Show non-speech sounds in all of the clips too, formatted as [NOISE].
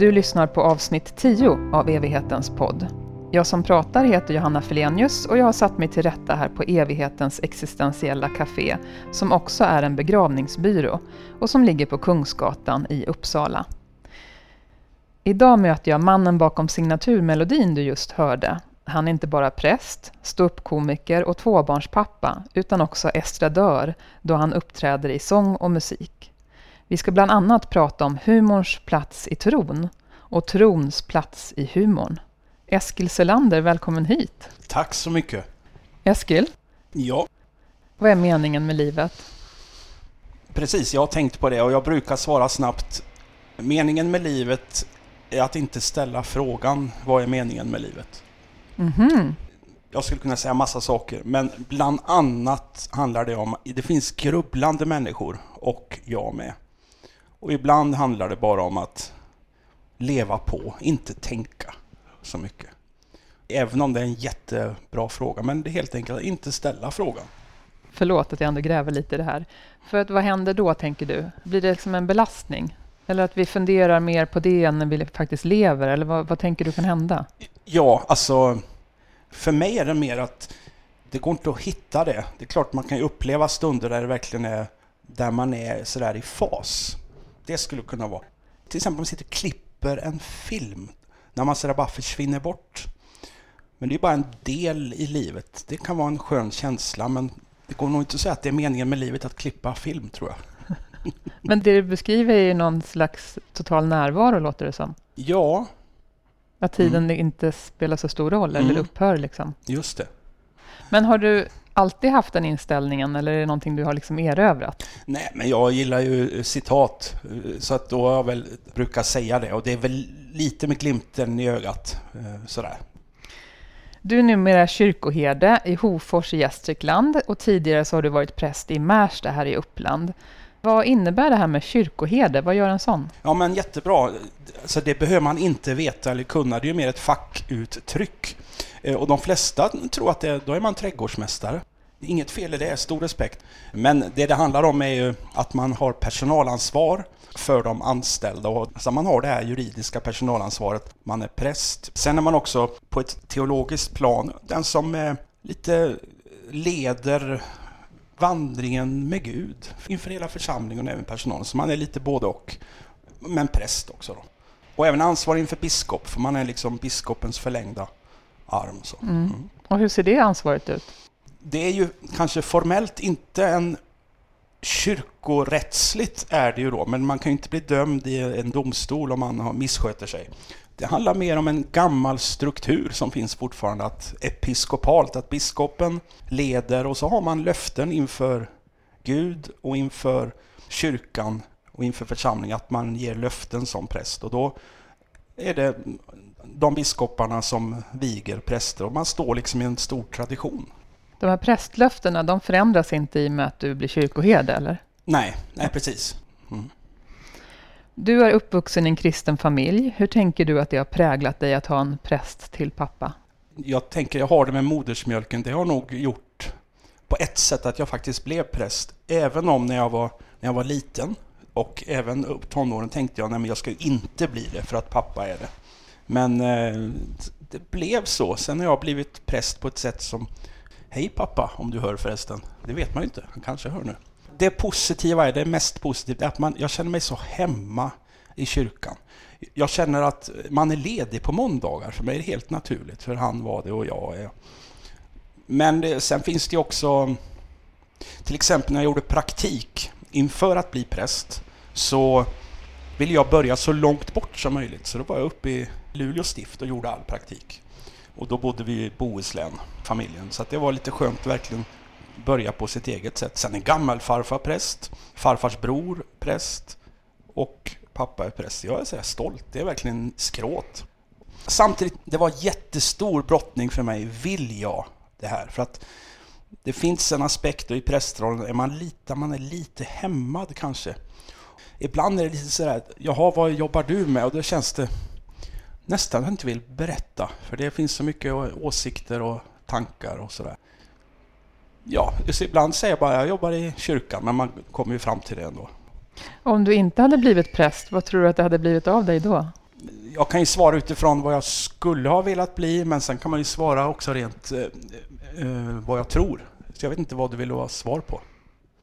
Du lyssnar på avsnitt 10 av Evighetens podd. Jag som pratar heter Johanna Felenius och jag har satt mig till rätta här på Evighetens existentiella café, som också är en begravningsbyrå och som ligger på Kungsgatan i Uppsala. Idag möter jag mannen bakom signaturmelodin du just hörde. Han är inte bara präst, ståuppkomiker och tvåbarnspappa, utan också estradör då han uppträder i sång och musik. Vi ska bland annat prata om humorns plats i tron och trons plats i humorn. Eskil Selander, välkommen hit. Tack så mycket. Eskil, Ja, vad är meningen med livet? precis. Jag har tänkt på det och jag brukar svara snabbt. Meningen med livet är att inte ställa frågan vad är meningen med livet? Mhm. Jag skulle kunna säga massa saker, men bland annat handlar det om det finns grubblande människor och jag med. Och ibland handlar det bara om att leva på, inte tänka så mycket. Även om det är en jättebra fråga, men det är helt enkelt att inte ställa frågan. Förlåt att jag ändå gräver lite i det här. För att vad händer då, tänker du? Blir det liksom en belastning? Eller att vi funderar mer på det än när vi faktiskt lever? Eller vad, vad tänker du kan hända? Ja, alltså för mig är det mer att det går inte att hitta det. Det är klart man kan ju uppleva stunder där det verkligen är där man är sådär i fas. Det skulle kunna vara. Till exempel om man sitter och klipper en film. När man sådär bara försvinner bort. Men det är bara en del i livet. Det kan vara en skön känsla men det går nog inte att säga att det är meningen med livet att klippa film tror jag. [LAUGHS] Men det du beskriver är ju någon slags total närvaro, låter det som. Ja, Att tiden inte spelar så stor roll eller Mm. upphör liksom. just det. Men har du alltid haft den inställningen eller är det någonting du har liksom erövrat? Nej, men jag gillar ju eh, citat, eh, så att då har jag väl brukat säga det. Och det är väl lite med glimten i ögat, eh, sådär. Du är numera kyrkoherde i Hofors i Gästrikland och tidigare så har du varit präst i Märsta här i Uppland. Vad innebär det här med kyrkoherde? Vad gör en sån? Ja, men jättebra. Alltså, det behöver man inte veta eller kunna. Det är ju mer ett fackuttryck. Eh, och de flesta tror att det, då är man trädgårdsmästare. Inget fel i det, stor respekt. Men det det handlar om är ju att man har personalansvar för de anställda. Och alltså man har det här juridiska personalansvaret. Man är präst. Sen är man också på ett teologiskt plan den som eh, lite leder vandringen med Gud inför hela församlingen och även personalen. Så man är lite både och. Men präst också då. Och även ansvarig inför biskop, för man är liksom biskopens förlängda arm. Så. Mm. Och hur ser det ansvaret ut? Det är ju kanske formellt inte en kyrkorättsligt är det ju då, men man kan ju inte bli dömd i en domstol om man har- missköter sig. Det handlar mer om en gammal struktur som finns fortfarande, att episkopalt, att biskopen leder och så har man löften inför Gud och inför kyrkan och inför församlingen att man ger löften som präst. Och då är det de biskoparna som viger präster och man står liksom i en stor tradition. De här prästlöftena, de förändras inte i och med att du blir kyrkoherde, eller? Nej, nej precis. Du är uppvuxen i en kristen familj. Hur tänker du att det har präglat dig att ha en präst till pappa? Jag tänker, jag har det med modersmjölken. Det har nog gjort på ett sätt att jag faktiskt blev präst. Även om när jag var, när jag var liten och även upp tonåren tänkte jag, nej men jag ska inte bli det för att pappa är det. Men eh, det blev så. Sen har jag blivit präst på ett sätt som, hej pappa, om du hör förresten. Det vet man ju inte, han kanske hör nu. Det positiva är, det mest positiva, är att man, jag känner mig så hemma i kyrkan. Jag känner att man är ledig på måndagar. För mig är det helt naturligt, för han var det och jag är. Men det, sen finns det ju också, till exempel när jag gjorde praktik inför att bli präst, så ville jag börja så långt bort som möjligt. Så då var jag uppe i Luleå stift och gjorde all praktik. Och då bodde vi i Bohuslän, familjen. Så att det var lite skönt verkligen börja på sitt eget sätt. Sen en gammal farfar präst, farfars bror präst och pappa är präst. Jag är så här stolt. Det är verkligen skråt. Samtidigt, det var jättestor brottning för mig. Vill jag det här? För att det finns en aspekt och i prästrollen, är man lite, man är lite hämmad kanske. Ibland är det lite sådär, jaha, vad jobbar du med? Och då känns det nästan inte vill berätta. För det finns så mycket åsikter och tankar och sådär. Ja, ibland säger jag bara jag jobbar i kyrkan, men man kommer ju fram till det ändå. Om du inte hade blivit präst, vad tror du att det hade blivit av dig då? jag kan ju svara utifrån vad jag skulle ha velat bli, men sen kan man ju svara också rent eh, eh, vad jag tror. Så jag vet inte vad du vill ha svar på.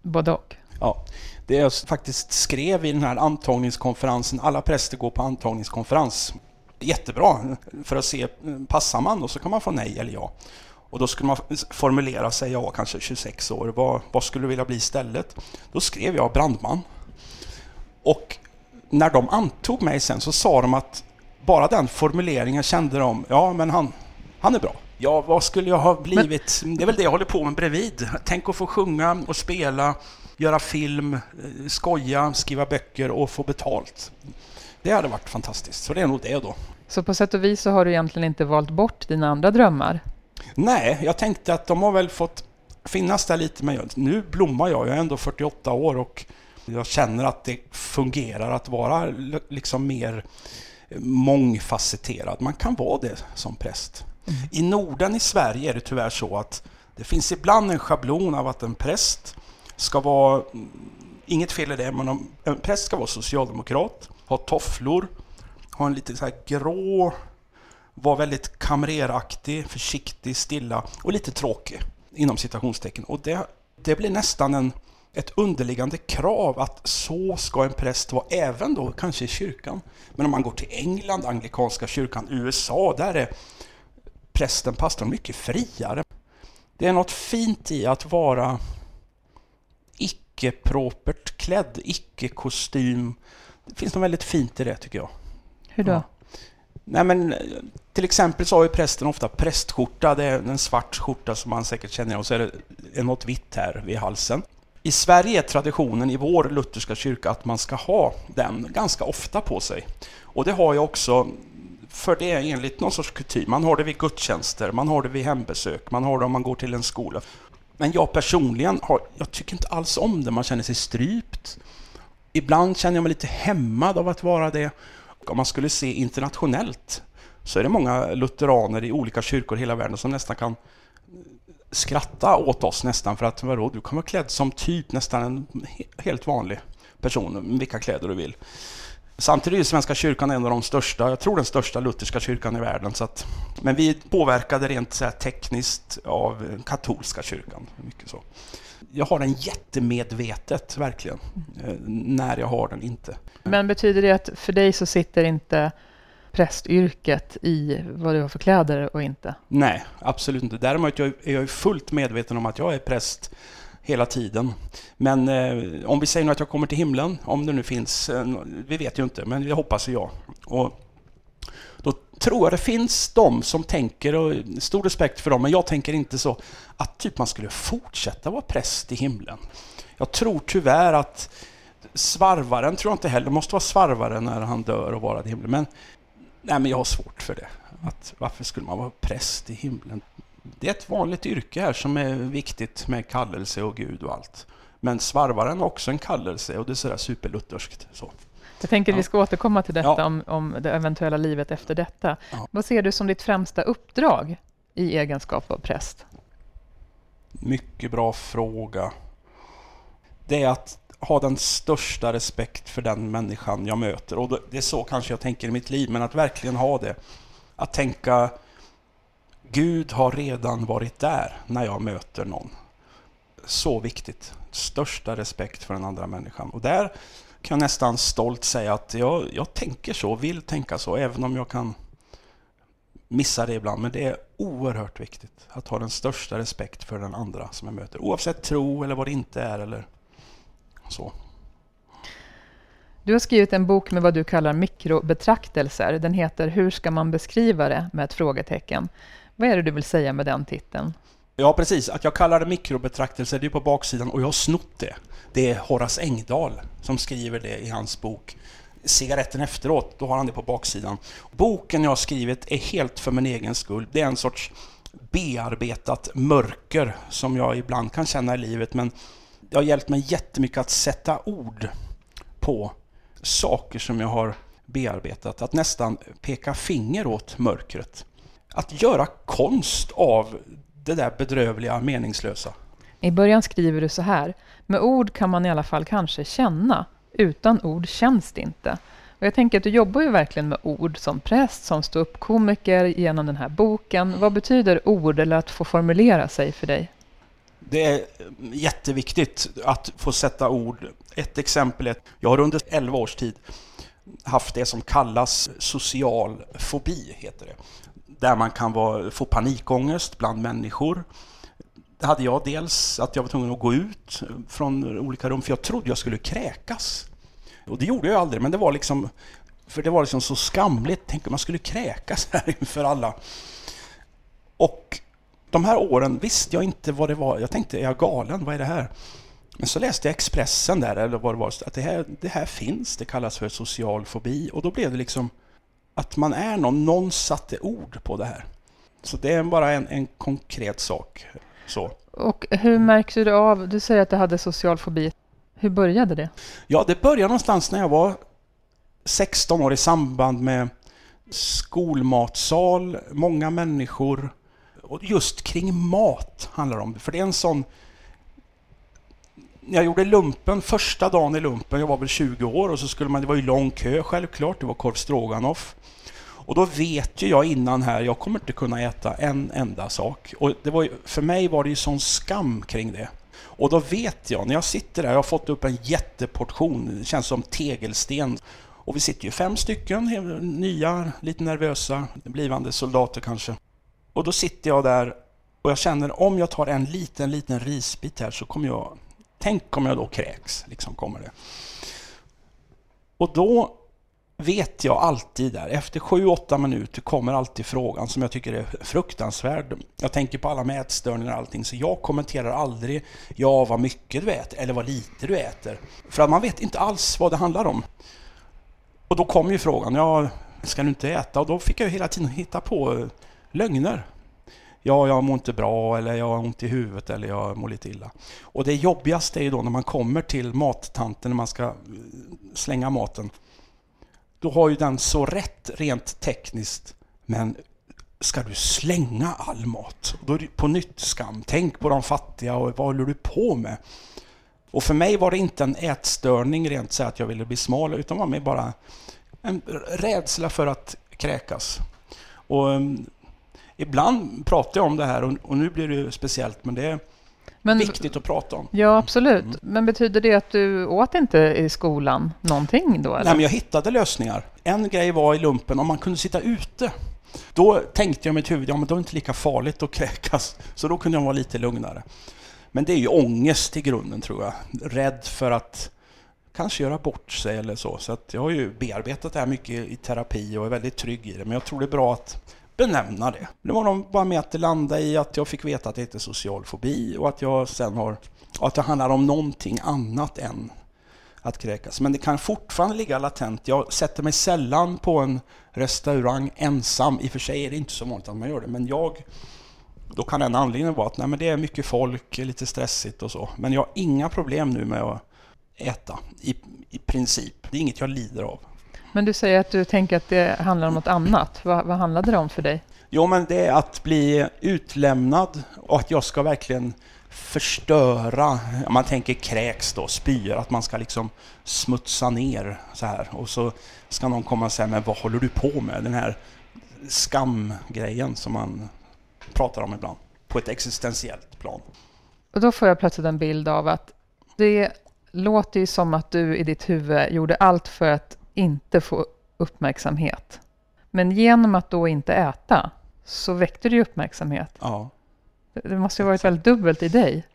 Både och. Ja, det jag faktiskt skrev i den här antagningskonferensen, alla präster går på antagningskonferens. Jättebra, för att se, passar man och så kan man få nej eller ja. Och då skulle man formulera sig, var kanske 26 år, vad, vad skulle du vilja bli istället? Då skrev jag brandman. Och när de antog mig sen så sa de att bara den formuleringen kände de, ja men han, han är bra. Ja, vad skulle jag ha blivit? Men, det är väl det jag håller på med bredvid. Tänk att få sjunga och spela, göra film, eh, skoja, skriva böcker och få betalt. Det hade varit fantastiskt, så det är nog det då. Så på sätt och vis så har du egentligen inte valt bort dina andra drömmar? Nej, jag tänkte att de har väl fått finnas där lite, men nu blommar jag. Jag är ändå 48 år och jag känner att det fungerar att vara liksom mer mångfacetterad. Man kan vara det som präst. Mm. I Norden i Sverige är det tyvärr så att det finns ibland en schablon av att en präst ska vara, inget fel i det, men en präst ska vara socialdemokrat, ha tofflor, ha en lite så här grå, vara väldigt kamreraktig, försiktig, stilla och lite tråkig inom citationstecken. Och det, det blir nästan en ett underliggande krav att så ska en präst vara, även då kanske i kyrkan. Men om man går till England, anglikanska kyrkan, USA, där är prästen, pastorn mycket friare. Det är något fint i att vara icke-propert klädd, icke-kostym. Det finns något väldigt fint i det tycker jag. Hur då? Ja. Nej, men, till exempel så har ju prästen ofta prästskjorta, det är en svart skjorta som man säkert känner och så är det något vitt här vid halsen. I Sverige är traditionen i vår lutherska kyrka att man ska ha den ganska ofta på sig. Och det har jag också, för det är enligt någon sorts kutym. Man har det vid gudstjänster, man har det vid hembesök, man har det om man går till en skola. Men jag personligen, har, jag tycker inte alls om det, man känner sig strypt. Ibland känner jag mig lite hämmad av att vara det. Om man skulle se internationellt så är det många lutheraner i olika kyrkor i hela världen som nästan kan skratta åt oss nästan för att vadå, du kan vara klädd som typ nästan en helt vanlig person, vilka kläder du vill. Samtidigt är Svenska kyrkan en av de största, jag tror den största lutherska kyrkan i världen. Så att, men vi påverkade rent så tekniskt av katolska kyrkan. Mycket så. Jag har den jättemedvetet, verkligen, eh, när jag har den inte. Men betyder det att för dig så sitter inte prästyrket i vad du har för kläder och inte? Nej, absolut inte. Däremot är jag fullt medveten om att jag är präst hela tiden. Men eh, om vi säger nu att jag kommer till himlen, om det nu finns, eh, vi vet ju inte, men det hoppas jag. Och då tror jag det finns de som tänker, och stor respekt för dem, men jag tänker inte så, att typ man skulle fortsätta vara präst i himlen. Jag tror tyvärr att svarvaren tror jag inte heller måste vara svarvare när han dör och vara i himlen. Men Nej, men jag har svårt för det. Att, varför skulle man vara präst i himlen? Det är ett vanligt yrke här som är viktigt med kallelse och Gud och allt. Men svarvaren har också en kallelse och det är sådär superlutherskt. Så. Jag tänker att vi ska återkomma till detta ja. om, om det eventuella livet efter detta. Ja. Vad ser du som ditt främsta uppdrag i egenskap av präst? Mycket bra fråga. Det är att ha den största respekt för den människan jag möter. Och det är så kanske jag tänker i mitt liv, men att verkligen ha det. Att tänka, Gud har redan varit där när jag möter någon. Så viktigt. Största respekt för den andra människan. Och där kan jag nästan stolt säga att jag, jag tänker så, vill tänka så, även om jag kan missa det ibland. Men det är oerhört viktigt att ha den största respekt för den andra som jag möter. Oavsett tro eller vad det inte är. Eller så. Du har skrivit en bok med vad du kallar mikrobetraktelser. Den heter Hur ska man beskriva det? med ett frågetecken. Vad är det du vill säga med den titeln? Ja, precis. Att jag kallar det mikrobetraktelser, det är på baksidan och jag har snott det. Det är Horace Engdahl som skriver det i hans bok Cigaretten efteråt, då har han det på baksidan. Boken jag har skrivit är helt för min egen skull. Det är en sorts bearbetat mörker som jag ibland kan känna i livet, men det har hjälpt mig jättemycket att sätta ord på saker som jag har bearbetat. Att nästan peka finger åt mörkret. Att göra konst av det där bedrövliga, meningslösa. I början skriver du så här. Med ord kan man i alla fall kanske känna. Utan ord känns det inte. Och jag tänker att du jobbar ju verkligen med ord som präst, som ståuppkomiker genom den här boken. Vad betyder ord eller att få formulera sig för dig? Det är jätteviktigt att få sätta ord. Ett exempel är att jag har under 11 års tid haft det som kallas social fobi, heter det. Där man kan vara, få panikångest bland människor. Det hade jag dels, att jag var tvungen att gå ut från olika rum, för jag trodde jag skulle kräkas. Och det gjorde jag aldrig, men det var liksom, för det var liksom så skamligt. Tänk om man skulle kräkas [LAUGHS] här inför alla. Och de här åren visste jag inte vad det var. Jag tänkte, är jag galen? Vad är det här? Men så läste jag Expressen där, eller vad det var, att det här, det här finns, det kallas för social fobi. Och då blev det liksom att man är någon, någon satte ord på det här. Så det är bara en, en konkret sak. Så. Och hur märkte du av, du säger att du hade social fobi. Hur började det? Ja, det började någonstans när jag var 16 år i samband med skolmatsal, många människor. Och just kring mat handlar det om. För det är en sån... Jag gjorde lumpen första dagen i lumpen, jag var väl 20 år och så skulle man, det var ju lång kö självklart, det var korv stroganoff. Och då vet ju jag innan här, jag kommer inte kunna äta en enda sak. Och det var ju, för mig var det ju sån skam kring det. Och då vet jag, när jag sitter där, jag har fått upp en jätteportion, det känns som tegelsten. Och vi sitter ju fem stycken, nya, lite nervösa, blivande soldater kanske. Och då sitter jag där och jag känner om jag tar en liten, liten risbit här så kommer jag... Tänk om jag då kräks, liksom kommer det. Och då vet jag alltid där, efter 7-8 minuter kommer alltid frågan som jag tycker är fruktansvärd. Jag tänker på alla mätstörningar och allting, så jag kommenterar aldrig ja, vad mycket du äter eller vad lite du äter. För att man vet inte alls vad det handlar om. Och då kom ju frågan, ja, ska du inte äta? Och då fick jag hela tiden hitta på eh, lögner. Ja, jag mår inte bra, eller jag har ont i huvudet, eller jag mår lite illa. Och det jobbigaste är ju då när man kommer till mattanten, när man ska eh, slänga maten då har ju den så rätt rent tekniskt, men ska du slänga all mat? Då är det på nytt skam. Tänk på de fattiga och vad håller du på med? Och för mig var det inte en ätstörning rent så att jag ville bli smal, utan var mer bara en rädsla för att kräkas. Och um, ibland pratar jag om det här och, och nu blir det speciellt, men det är men, viktigt att prata om. Ja, absolut. Mm. Men betyder det att du åt inte i skolan någonting då? Eller? Nej, men jag hittade lösningar. En grej var i lumpen, om man kunde sitta ute. Då tänkte jag i mitt huvud, ja men då är det inte lika farligt att kräkas. Så då kunde jag vara lite lugnare. Men det är ju ångest i grunden tror jag. Rädd för att kanske göra bort sig eller så. Så jag har ju bearbetat det här mycket i terapi och är väldigt trygg i det. Men jag tror det är bra att benämna det. Det var nog bara med att det landade i att jag fick veta att det heter social fobi och att jag sen har, att det handlar om någonting annat än att kräkas. Men det kan fortfarande ligga latent. Jag sätter mig sällan på en restaurang ensam. I och för sig är det inte så vanligt att man gör det, men jag då kan en anledning vara att nej, men det är mycket folk, lite stressigt och så. Men jag har inga problem nu med att äta, i, i princip. Det är inget jag lider av. Men du säger att du tänker att det handlar om något annat. Vad, vad handlade det om för dig? Jo, men det är att bli utlämnad och att jag ska verkligen förstöra, man tänker kräks då, spyr, att man ska liksom smutsa ner så här. Och så ska någon komma och säga, men vad håller du på med? Den här skamgrejen som man pratar om ibland, på ett existentiellt plan. Och då får jag plötsligt en bild av att det låter ju som att du i ditt huvud gjorde allt för att inte få uppmärksamhet. Men genom att då inte äta så väckte du uppmärksamhet. Ja. Det måste ha varit väldigt dubbelt i dig.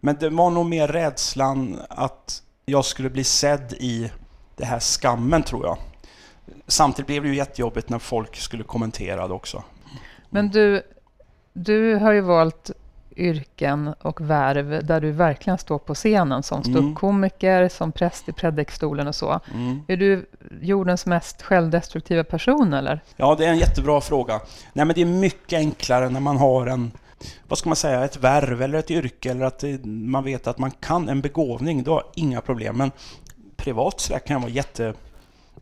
Men det var nog mer rädslan att jag skulle bli sedd i det här skammen, tror jag. Samtidigt blev det ju jättejobbigt när folk skulle kommentera det också. Men du, du har ju valt yrken och värv där du verkligen står på scenen som mm. ståuppkomiker, mm. som präst i predikstolen och så. Mm. Är du jordens mest självdestruktiva person eller? Ja, det är en jättebra fråga. Nej, men det är mycket enklare när man har en vad ska man säga, ett värv eller ett yrke eller att man vet att man kan en begåvning, då har inga problem. Men privat så kan jag vara jätte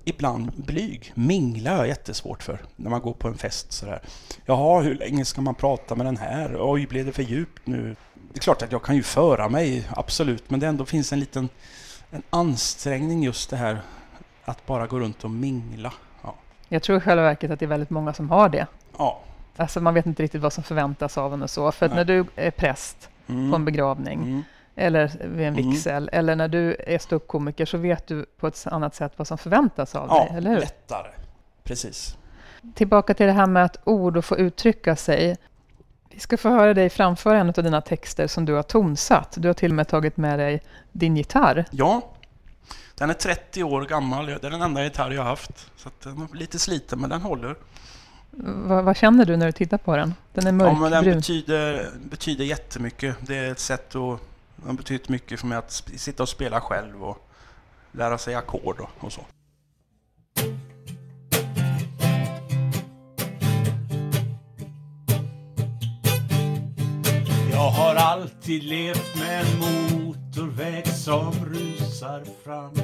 ibland blyg. Mingla har jag jättesvårt för när man går på en fest sådär. Jaha, hur länge ska man prata med den här? Oj, blev det för djupt nu? Det är klart att jag kan ju föra mig, absolut, men det ändå finns en liten en ansträngning just det här att bara gå runt och mingla. Ja. Jag tror i själva verket att det är väldigt många som har det. ja. Alltså man vet inte riktigt vad som förväntas av en och så. För att Nej. när du är präst Mm. på en begravning Mm. eller vid en Mm. vigsel eller när du är ståuppkomiker så vet du på ett annat sätt vad som förväntas av Ja, dig, eller hur? lättare. Precis. Tillbaka till det här med att ord och få uttrycka sig. Vi ska få höra dig framföra en av dina texter som du har tonsatt. Du har till och med tagit med dig din gitarr. Ja, den är 30 år gammal. Det är den enda gitarr jag har haft. Så att den är lite sliten, men den håller. Va, vad känner du när du tittar på den? Den är Ja, men den mörkbrun. betyder, betyder jättemycket. Det är ett sätt att... Den har betytt mycket för mig att sitta och spela själv och lära sig ackord och, och så. Jag har alltid levt med en motorväg som rusar fram.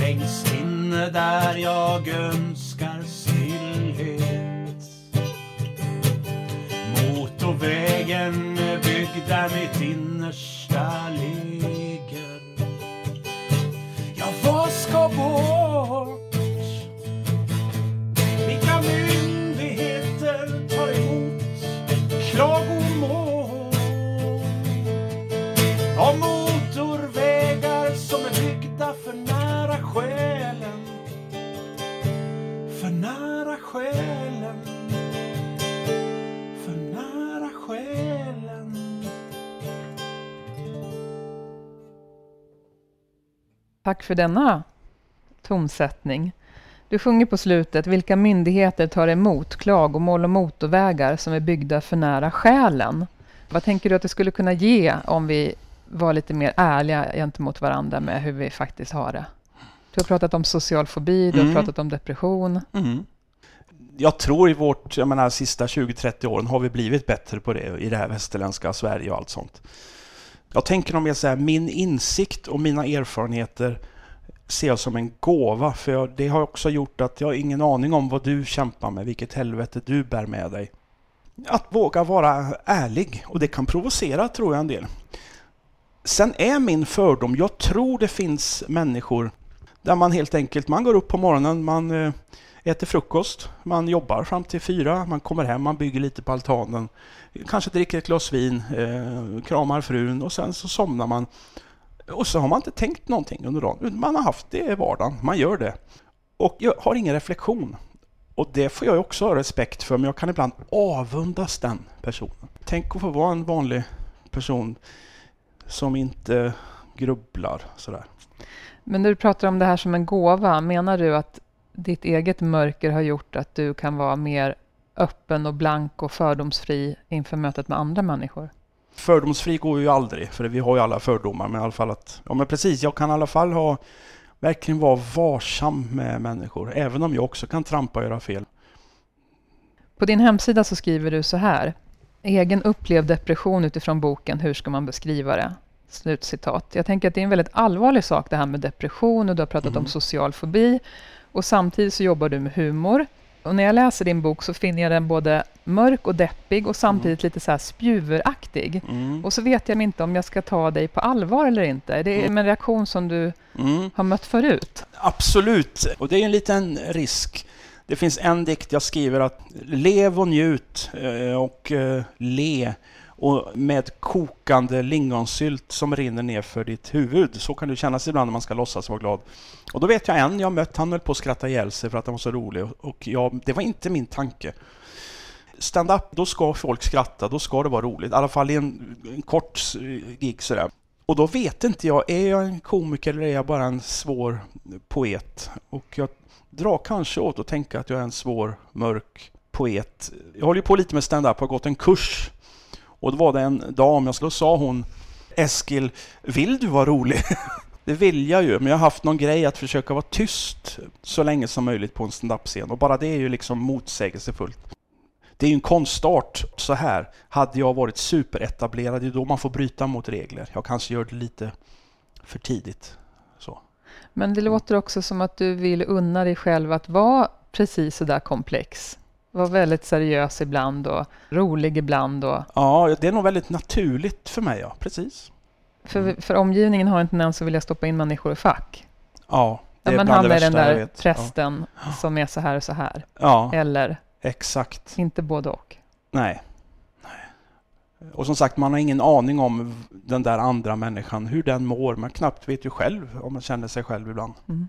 Längst inne där jag önskar stillhet. Motorvägen är byggd där mitt innersta ligger. Ja, vad ska bort? Vilka myndigheter tar emot? Klart Tack för denna tonsättning. Du sjunger på slutet, vilka myndigheter tar emot klagomål och motorvägar som är byggda för nära själen? Vad tänker du att det skulle kunna ge om vi var lite mer ärliga gentemot varandra med hur vi faktiskt har det? Du har pratat om social fobi, du har Mm. pratat om depression. Jag tror i vårt, jag menar, sista 20-30 åren har vi blivit bättre på det i det här västerländska Sverige och allt sånt. Jag tänker om jag säger min insikt och mina erfarenheter ser jag som en gåva, för jag, det har också gjort att jag har ingen aning om vad du kämpar med, vilket helvete du bär med dig. Att våga vara ärlig, och det kan provocera tror jag en del. Sen är min fördom, jag tror det finns människor där man helt enkelt, man går upp på morgonen, man eh, äter frukost, man jobbar fram till fyra, man kommer hem, man bygger lite på altanen, kanske dricker ett glas vin, eh, kramar frun och sen så somnar man. Och så har man inte tänkt någonting under dagen. Man har haft det i vardagen, man gör det. Och jag har ingen reflektion. Och det får jag också ha respekt för, men jag kan ibland avundas den personen. Tänk att få vara en vanlig person som inte grubblar sådär. Men när du pratar om det här som en gåva, menar du att ditt eget mörker har gjort att du kan vara mer öppen och blank och fördomsfri inför mötet med andra människor? Fördomsfri går ju aldrig, för vi har ju alla fördomar, men i alla fall att... Ja men precis, jag kan i alla fall ha... Verkligen vara varsam med människor, även om jag också kan trampa och göra fel. På din hemsida så skriver du så här. Egen upplevd depression utifrån boken Hur ska man beskriva det? Slutcitat. Jag tänker att det är en väldigt allvarlig sak det här med depression och du har pratat Mm. om social fobi. Och samtidigt så jobbar du med humor. Och när jag läser din bok så finner jag den både mörk och deppig och samtidigt lite så här spjuveraktig. Mm. Och så vet jag inte om jag ska ta dig på allvar eller inte. Det är Mm. en reaktion som du Mm. har mött förut. Absolut, och det är en liten risk. Det finns en dikt jag skriver att lev och njut eh, och eh, le och med kokande lingonsylt som rinner ner för ditt huvud. Så kan det kännas ibland när man ska låtsas vara glad. Och då vet jag en jag mött, han höll på att skratta ihjäl sig för att han var så rolig och jag, det var inte min tanke. Stand-up, då ska folk skratta, då ska det vara roligt. I alla fall i en, en kort gig sådär. Och då vet inte jag, är jag en komiker eller är jag bara en svår poet? Och jag drar kanske åt att tänka att jag är en svår, mörk poet. Jag håller ju på lite med stand-up, har gått en kurs. Och då var det en dam, jag skulle sa hon Eskil, vill du vara rolig? [LAUGHS] det vill jag ju, men jag har haft någon grej att försöka vara tyst så länge som möjligt på en standup-scen. Och bara det är ju liksom motsägelsefullt. Det är ju en konstart så här. Hade jag varit superetablerad, det är då man får bryta mot regler. Jag kanske gör det lite för tidigt. Så. Men det låter också som att du vill unna dig själv att vara precis så där komplex. Vara väldigt seriös ibland och rolig ibland. Och, Ja, det är nog väldigt naturligt för mig, ja. Precis. för, för omgivningen har en tendens att vilja stoppa in människor i fack. Ja, det Ja, är men bland han är den där prästen som är så här och så här. Ja, ja, Eller exakt. inte både och. Nej. Nej. Och som sagt, man har ingen aning om den där andra människan, hur den mår. Man knappt vet ju själv om man känner sig själv ibland. Mm.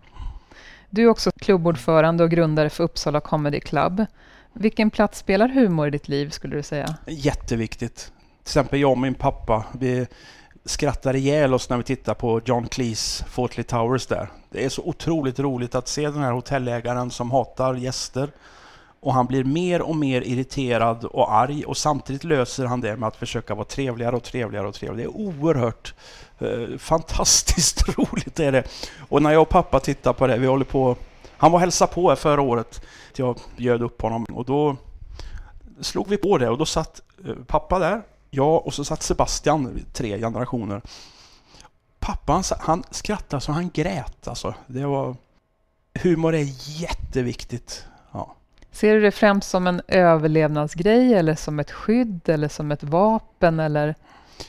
Du är också klubbordförande och grundare för Uppsala Comedy Club. Vilken plats spelar humor i ditt liv skulle du säga? Jätteviktigt. Till exempel jag och min pappa, vi skrattar ihjäl oss när vi tittar på John Cleese Fortley Towers där. Det är så otroligt roligt att se den här hotellägaren som hatar gäster. Och han blir mer och mer irriterad och arg och samtidigt löser han det med att försöka vara trevligare och trevligare och trevligare. Det är oerhört eh, fantastiskt [LAUGHS] roligt är det. Och när jag och pappa tittar på det, vi håller på... Han var och hälsade på här förra året. Jag bjöd upp honom och då slog vi på det och då satt eh, pappa där, jag och så satt Sebastian, tre generationer. Pappa han, skrattade så han grät alltså. Det var... Humor är jätteviktigt. Ja. Ser du det främst som en överlevnadsgrej eller som ett skydd eller som ett vapen eller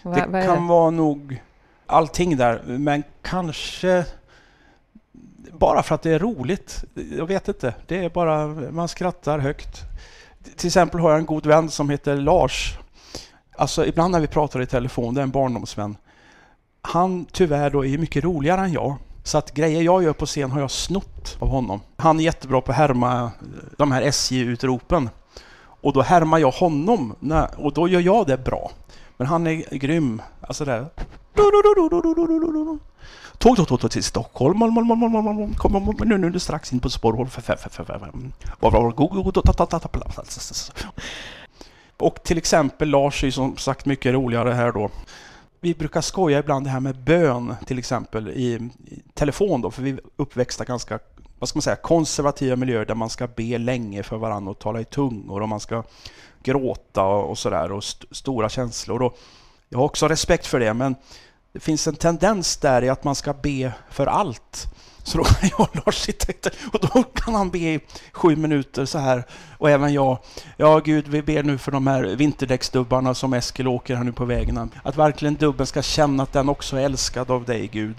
vad, Det vad kan det? vara nog allting där, men kanske bara för att det är roligt. Jag vet inte. Det är bara, man skrattar högt. Till exempel har jag en god vän som heter Lars. Alltså ibland när vi pratar i telefon, det är en barndomsvän. Han tyvärr då är mycket roligare än jag. Så att grejer jag gör på scen har jag snott av honom. Han är jättebra på att härma eh, de här SJ-utropen. Och då härmar jag honom när, och då gör jag det bra. Men han är grym. Alltså det. Tåg, tåg, tåg, tåg till Stockholm. Mal, mal, mal, mal, mal, mal. Kom, kom, nu, nu strax in på spår. F- f- f- f- Och till exempel Lars är ju som sagt mycket roligare här då. Vi brukar skoja ibland det här med bön till exempel i, i telefon då, för vi är uppväxta ganska vad ska man säga, konservativa miljöer där man ska be länge för varandra och tala i tungor och man ska gråta och sådär och st- stora känslor. Och jag har också respekt för det men det finns en tendens där i att man ska be för allt. Så då kan [LAUGHS] jag och Lars sitta och då kan han be i sju minuter så här. Och även jag. Ja Gud, vi ber nu för de här vinterdäcksdubbarna som Eskil åker här nu på vägen. Att verkligen dubben ska känna att den också är älskad av dig Gud.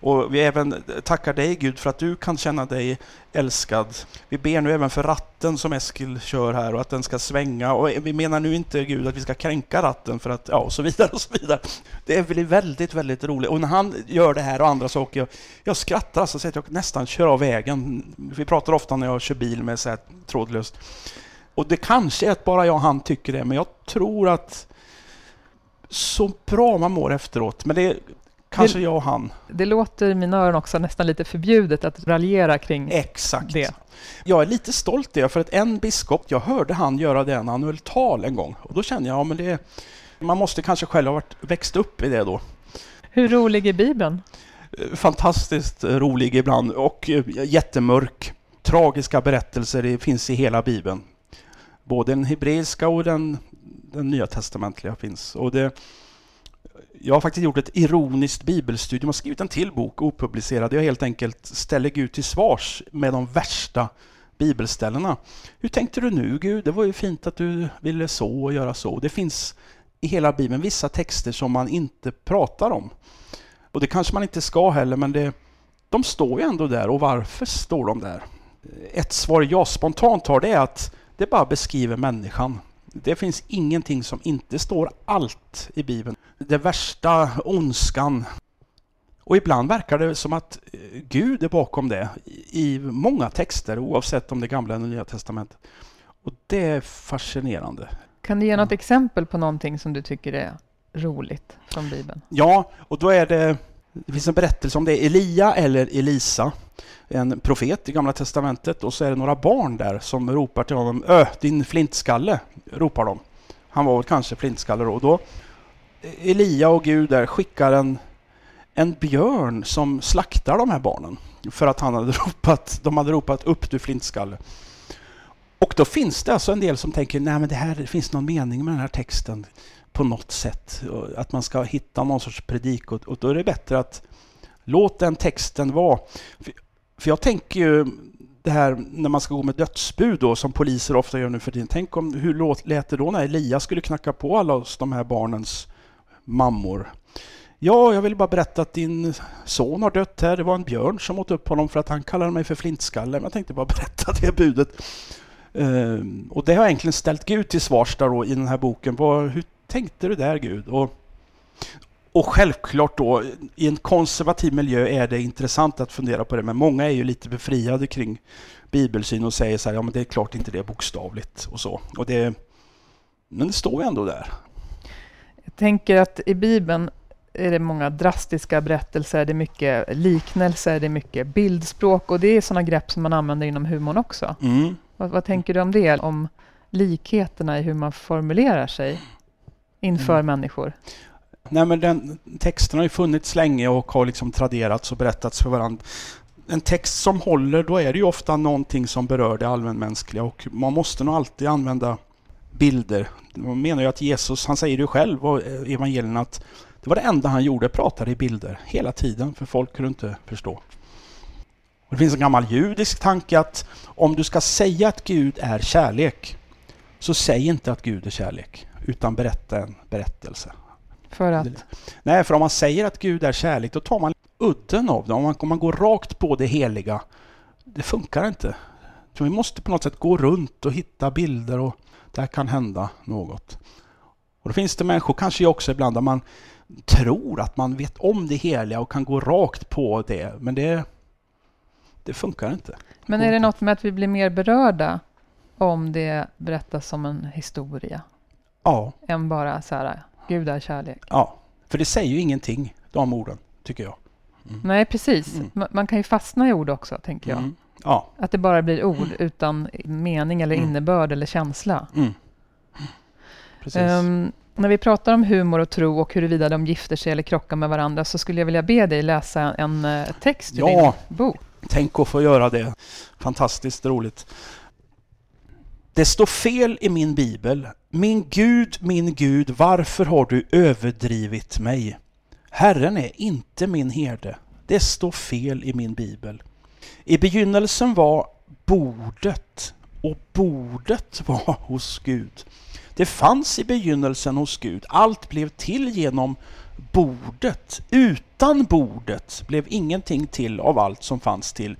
Och vi även tackar dig Gud för att du kan känna dig älskad. Vi ber nu även för ratten som Eskil kör här och att den ska svänga. Och vi menar nu inte Gud att vi ska kränka ratten för att, ja och så vidare och så vidare. Det blir väldigt, väldigt roligt. Och när han gör det här och andra saker, jag, jag skrattar alltså så att jag nästan kör av vägen. Vi pratar ofta när jag kör bil med så här trådlöst. Och det kanske är att bara jag och han tycker det, men jag tror att så bra man mår efteråt. Men det kanske jag och han. Det låter i mina öron också nästan lite förbjudet att raljera kring Exakt. det. Jag är lite stolt det, för att en biskop, jag hörde han göra det när han höll tal en gång. Och då kände jag, ja men det... Man måste kanske själv ha varit, växt upp i det då. Hur rolig är Bibeln? Eh, Fantastiskt rolig ibland och eh, jättemörk. Tragiska berättelser det finns i hela Bibeln. Både den hebreiska och den, den nya testamentliga finns. Och det, jag har faktiskt gjort ett ironiskt bibelstudium och skrivit en till bok opublicerad. Jag helt enkelt ställer Gud till svars med de värsta bibelställena. Hur tänkte du nu Gud? Det var ju fint att du ville så och göra så. Det finns i hela Bibeln vissa texter som man inte pratar om. Och det kanske man inte ska heller, men det, de står ju ändå där. Och varför står de där? Ett svar jag spontant har det är att det bara beskriver människan. Det finns ingenting som inte står allt i Bibeln. Det värsta, ondskan. Och ibland verkar det som att eh, Gud är bakom det i många texter, oavsett om det gamla eller nya testamentet. Och det är fascinerande. Kan du ge något Ja. exempel på någonting som du tycker är roligt från Bibeln? Ja, och då är det, det finns en berättelse om det är Elia eller Elisa, en profet i Gamla Testamentet, och så är det några barn där som ropar till honom, Ö, din flintskalle, ropar de. Han var väl kanske flintskalle då. Och då Elia och Gud där skickar en, en björn som slaktar de här barnen. För att han hade [LAUGHS] ropat, de hade ropat upp du flintskalle. Och då finns det alltså en del som tänker, nej men det här det finns någon mening med den här texten på något sätt. Att man ska hitta någon sorts predik och, och då är det bättre att låt den texten vara. För, för jag tänker ju det här när man ska gå med dödsbud då som poliser ofta gör nu för tiden. Tänk om hur låt, lät det då när Elias skulle knacka på alla oss, de här barnens mammor. Ja, jag vill bara berätta att din son har dött här. Det var en björn som åt upp honom för att han kallade mig för flintskalle. Men jag tänkte bara [LAUGHS] berätta det budet. Ehm, och det har jag egentligen ställt Gud till svars där då i den här boken. Vad, hur tänkte du där Gud? Och, och självklart då, i en konservativ miljö är det intressant att fundera på det, men många är ju lite befriade kring bibelsyn och säger så här, ja men det är klart inte det är bokstavligt och så. Och det, men det står ju ändå där. Jag tänker att i Bibeln är det många drastiska berättelser, det är mycket liknelser, det är mycket bildspråk och det är sådana grepp som man använder inom humorn också. Mm. Vad, vad tänker du om det? Om likheterna i hur man formulerar sig inför Mm. människor? Nej men den texten har ju funnits länge och har liksom traderats och berättats för varandra. En text som håller, då är det ju ofta någonting som berör det allmänmänskliga och man måste nog alltid använda bilder. Man menar ju att Jesus, han säger ju själv eh, evangelierna att det var det enda han gjorde, pratade i bilder hela tiden för folk kunde inte förstå. Och det finns en gammal judisk tanke att om du ska säga att Gud är kärlek så säg inte att Gud är kärlek utan berätta en berättelse. För att, Nej, för om man säger att Gud är kärlek, då tar man udden av det. Om man, om man går rakt på det heliga, det funkar inte. Så vi måste på något sätt gå runt och hitta bilder och där kan hända något. Och då finns det människor, kanske jag också ibland, där man tror att man vet om det heliga och kan gå rakt på det, men det, det funkar inte. men är det något med att vi blir mer berörda om det berättas som en historia? Ja, Än bara så här, Gud är kärlek. ja. För det säger ju ingenting, de orden, tycker jag. Nej, precis. Mm. Ma- Man kan ju fastna i ord också, tänker jag. Mm. Ja. Att det bara blir ord utan mening eller Mm. innebörd eller känsla. Mm. Precis. Ehm, när vi pratar om humor och tro och huruvida de gifter sig eller krockar med varandra så skulle jag vilja be dig läsa en eh, text ur Ja. din bok. Tänk att få göra det. Fantastiskt roligt. Det står fel i min bibel. Min Gud, min Gud, varför har du överdrivit mig? Herren är inte min herde. Det står fel i min bibel. I begynnelsen var bordet och bordet [LAUGHS] var hos Gud. Det fanns i begynnelsen hos Gud. Allt blev till genom bordet. Utan bordet blev ingenting till av allt som fanns till.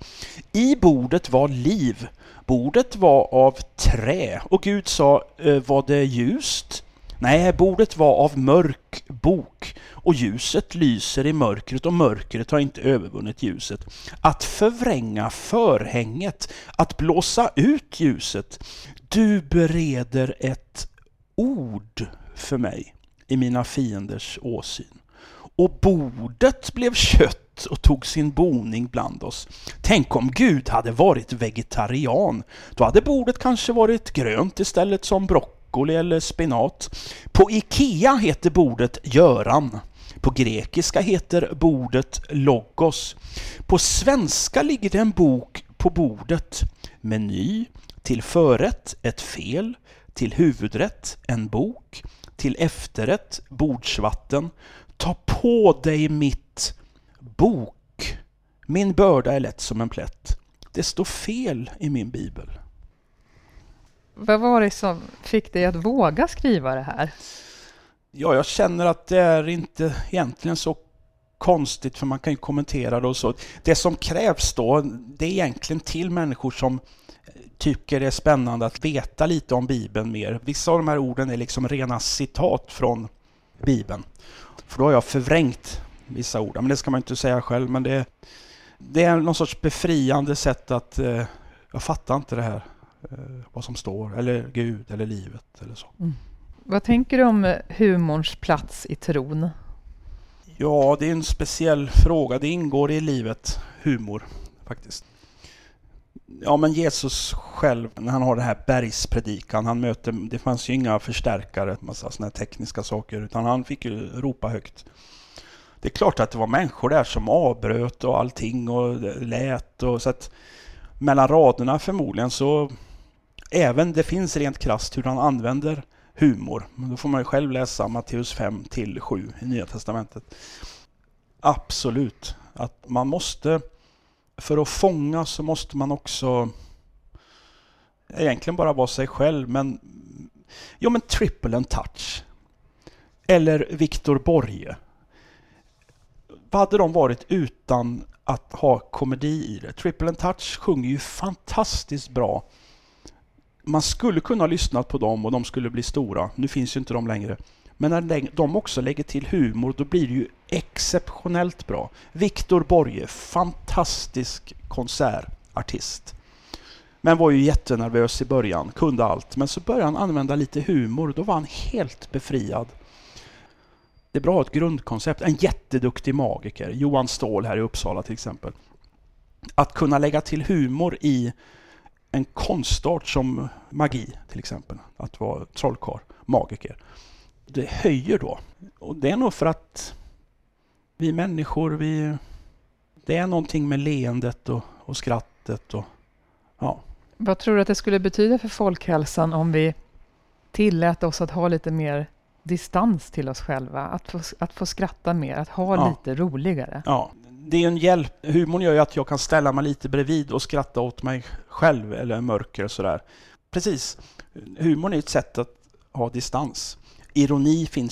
I bordet var liv. Bordet var av trä och Gud sa, eh, var det ljust? Nej, bordet var av mörk bok och ljuset lyser i mörkret och mörkret har inte övervunnit ljuset. Att förvränga förhänget, att blåsa ut ljuset. Du bereder ett ord för mig i mina fienders åsyn. Och bordet blev kött och tog sin boning bland oss. Tänk om Gud hade varit vegetarian. Då hade bordet kanske varit grönt istället som broccoli eller spenat. På Ikea heter bordet Göran. På grekiska heter bordet Logos. På svenska ligger det en bok på bordet. Meny, till förrätt ett fel, till huvudrätt en bok, till efterrätt bordsvatten. Ta på dig mitt bok. Min börda är lätt som en plätt. Det står fel i min bibel. Vad var det som fick dig att våga skriva det här? Ja, jag känner att det är inte egentligen så konstigt för man kan ju kommentera det och så. Det som krävs då, det är egentligen till människor som tycker det är spännande att veta lite om Bibeln mer. Vissa av de här orden är liksom rena citat från Bibeln. För då har jag förvrängt vissa ord. Men det ska man inte säga själv, men det, det är någon sorts befriande sätt att eh, jag fattar inte det här, eh, vad som står, eller Gud, eller livet, eller så. Vad tänker du om eh, humorns plats i tron? Ja, det är en speciell fråga. Det ingår i livet, humor, faktiskt. Ja, men Jesus själv, när han har den här bergspredikan, han möter, det fanns ju inga förstärkare, massa sådana här tekniska saker, utan han fick ju ropa högt. Det är klart att det var människor där som avbröt och allting och lät och så att mellan raderna förmodligen så även det finns rent krasst hur han använder humor. Men då får man ju själv läsa Matteus 5 till 7 i Nya Testamentet. Absolut, att man måste för att fånga så måste man också egentligen bara vara sig själv, men jo men triple and touch. Eller Viktor Borge vad hade de varit utan att ha komedi i det? Triple and Touch sjunger ju fantastiskt bra. Man skulle kunna ha lyssnat på dem och de skulle bli stora. Nu finns ju inte de längre. Men när de också lägger till humor, då blir det ju exceptionellt bra. Viktor Borge, fantastisk konsertartist. Men var ju jättenervös i början, kunde allt. Men så började han använda lite humor då var han helt befriad. Det är bra ett grundkoncept. En jätteduktig magiker, Johan Ståhl här i Uppsala till exempel. Att kunna lägga till humor i en konstart som magi till exempel. Att vara trollkarl, magiker. Det höjer då. Och det är nog för att vi människor, vi... Det är någonting med leendet och, och skrattet och... Ja. Vad tror du att det skulle betyda för folkhälsan om vi tillät oss att ha lite mer distans till oss själva? Att få, att få skratta mer, att ha ja. lite roligare? Ja, det är en hjälp. Humorn gör ju att jag kan ställa mig lite bredvid och skratta åt mig själv eller mörker och sådär. Precis. Humorn är ett sätt att ha distans. Ironi finns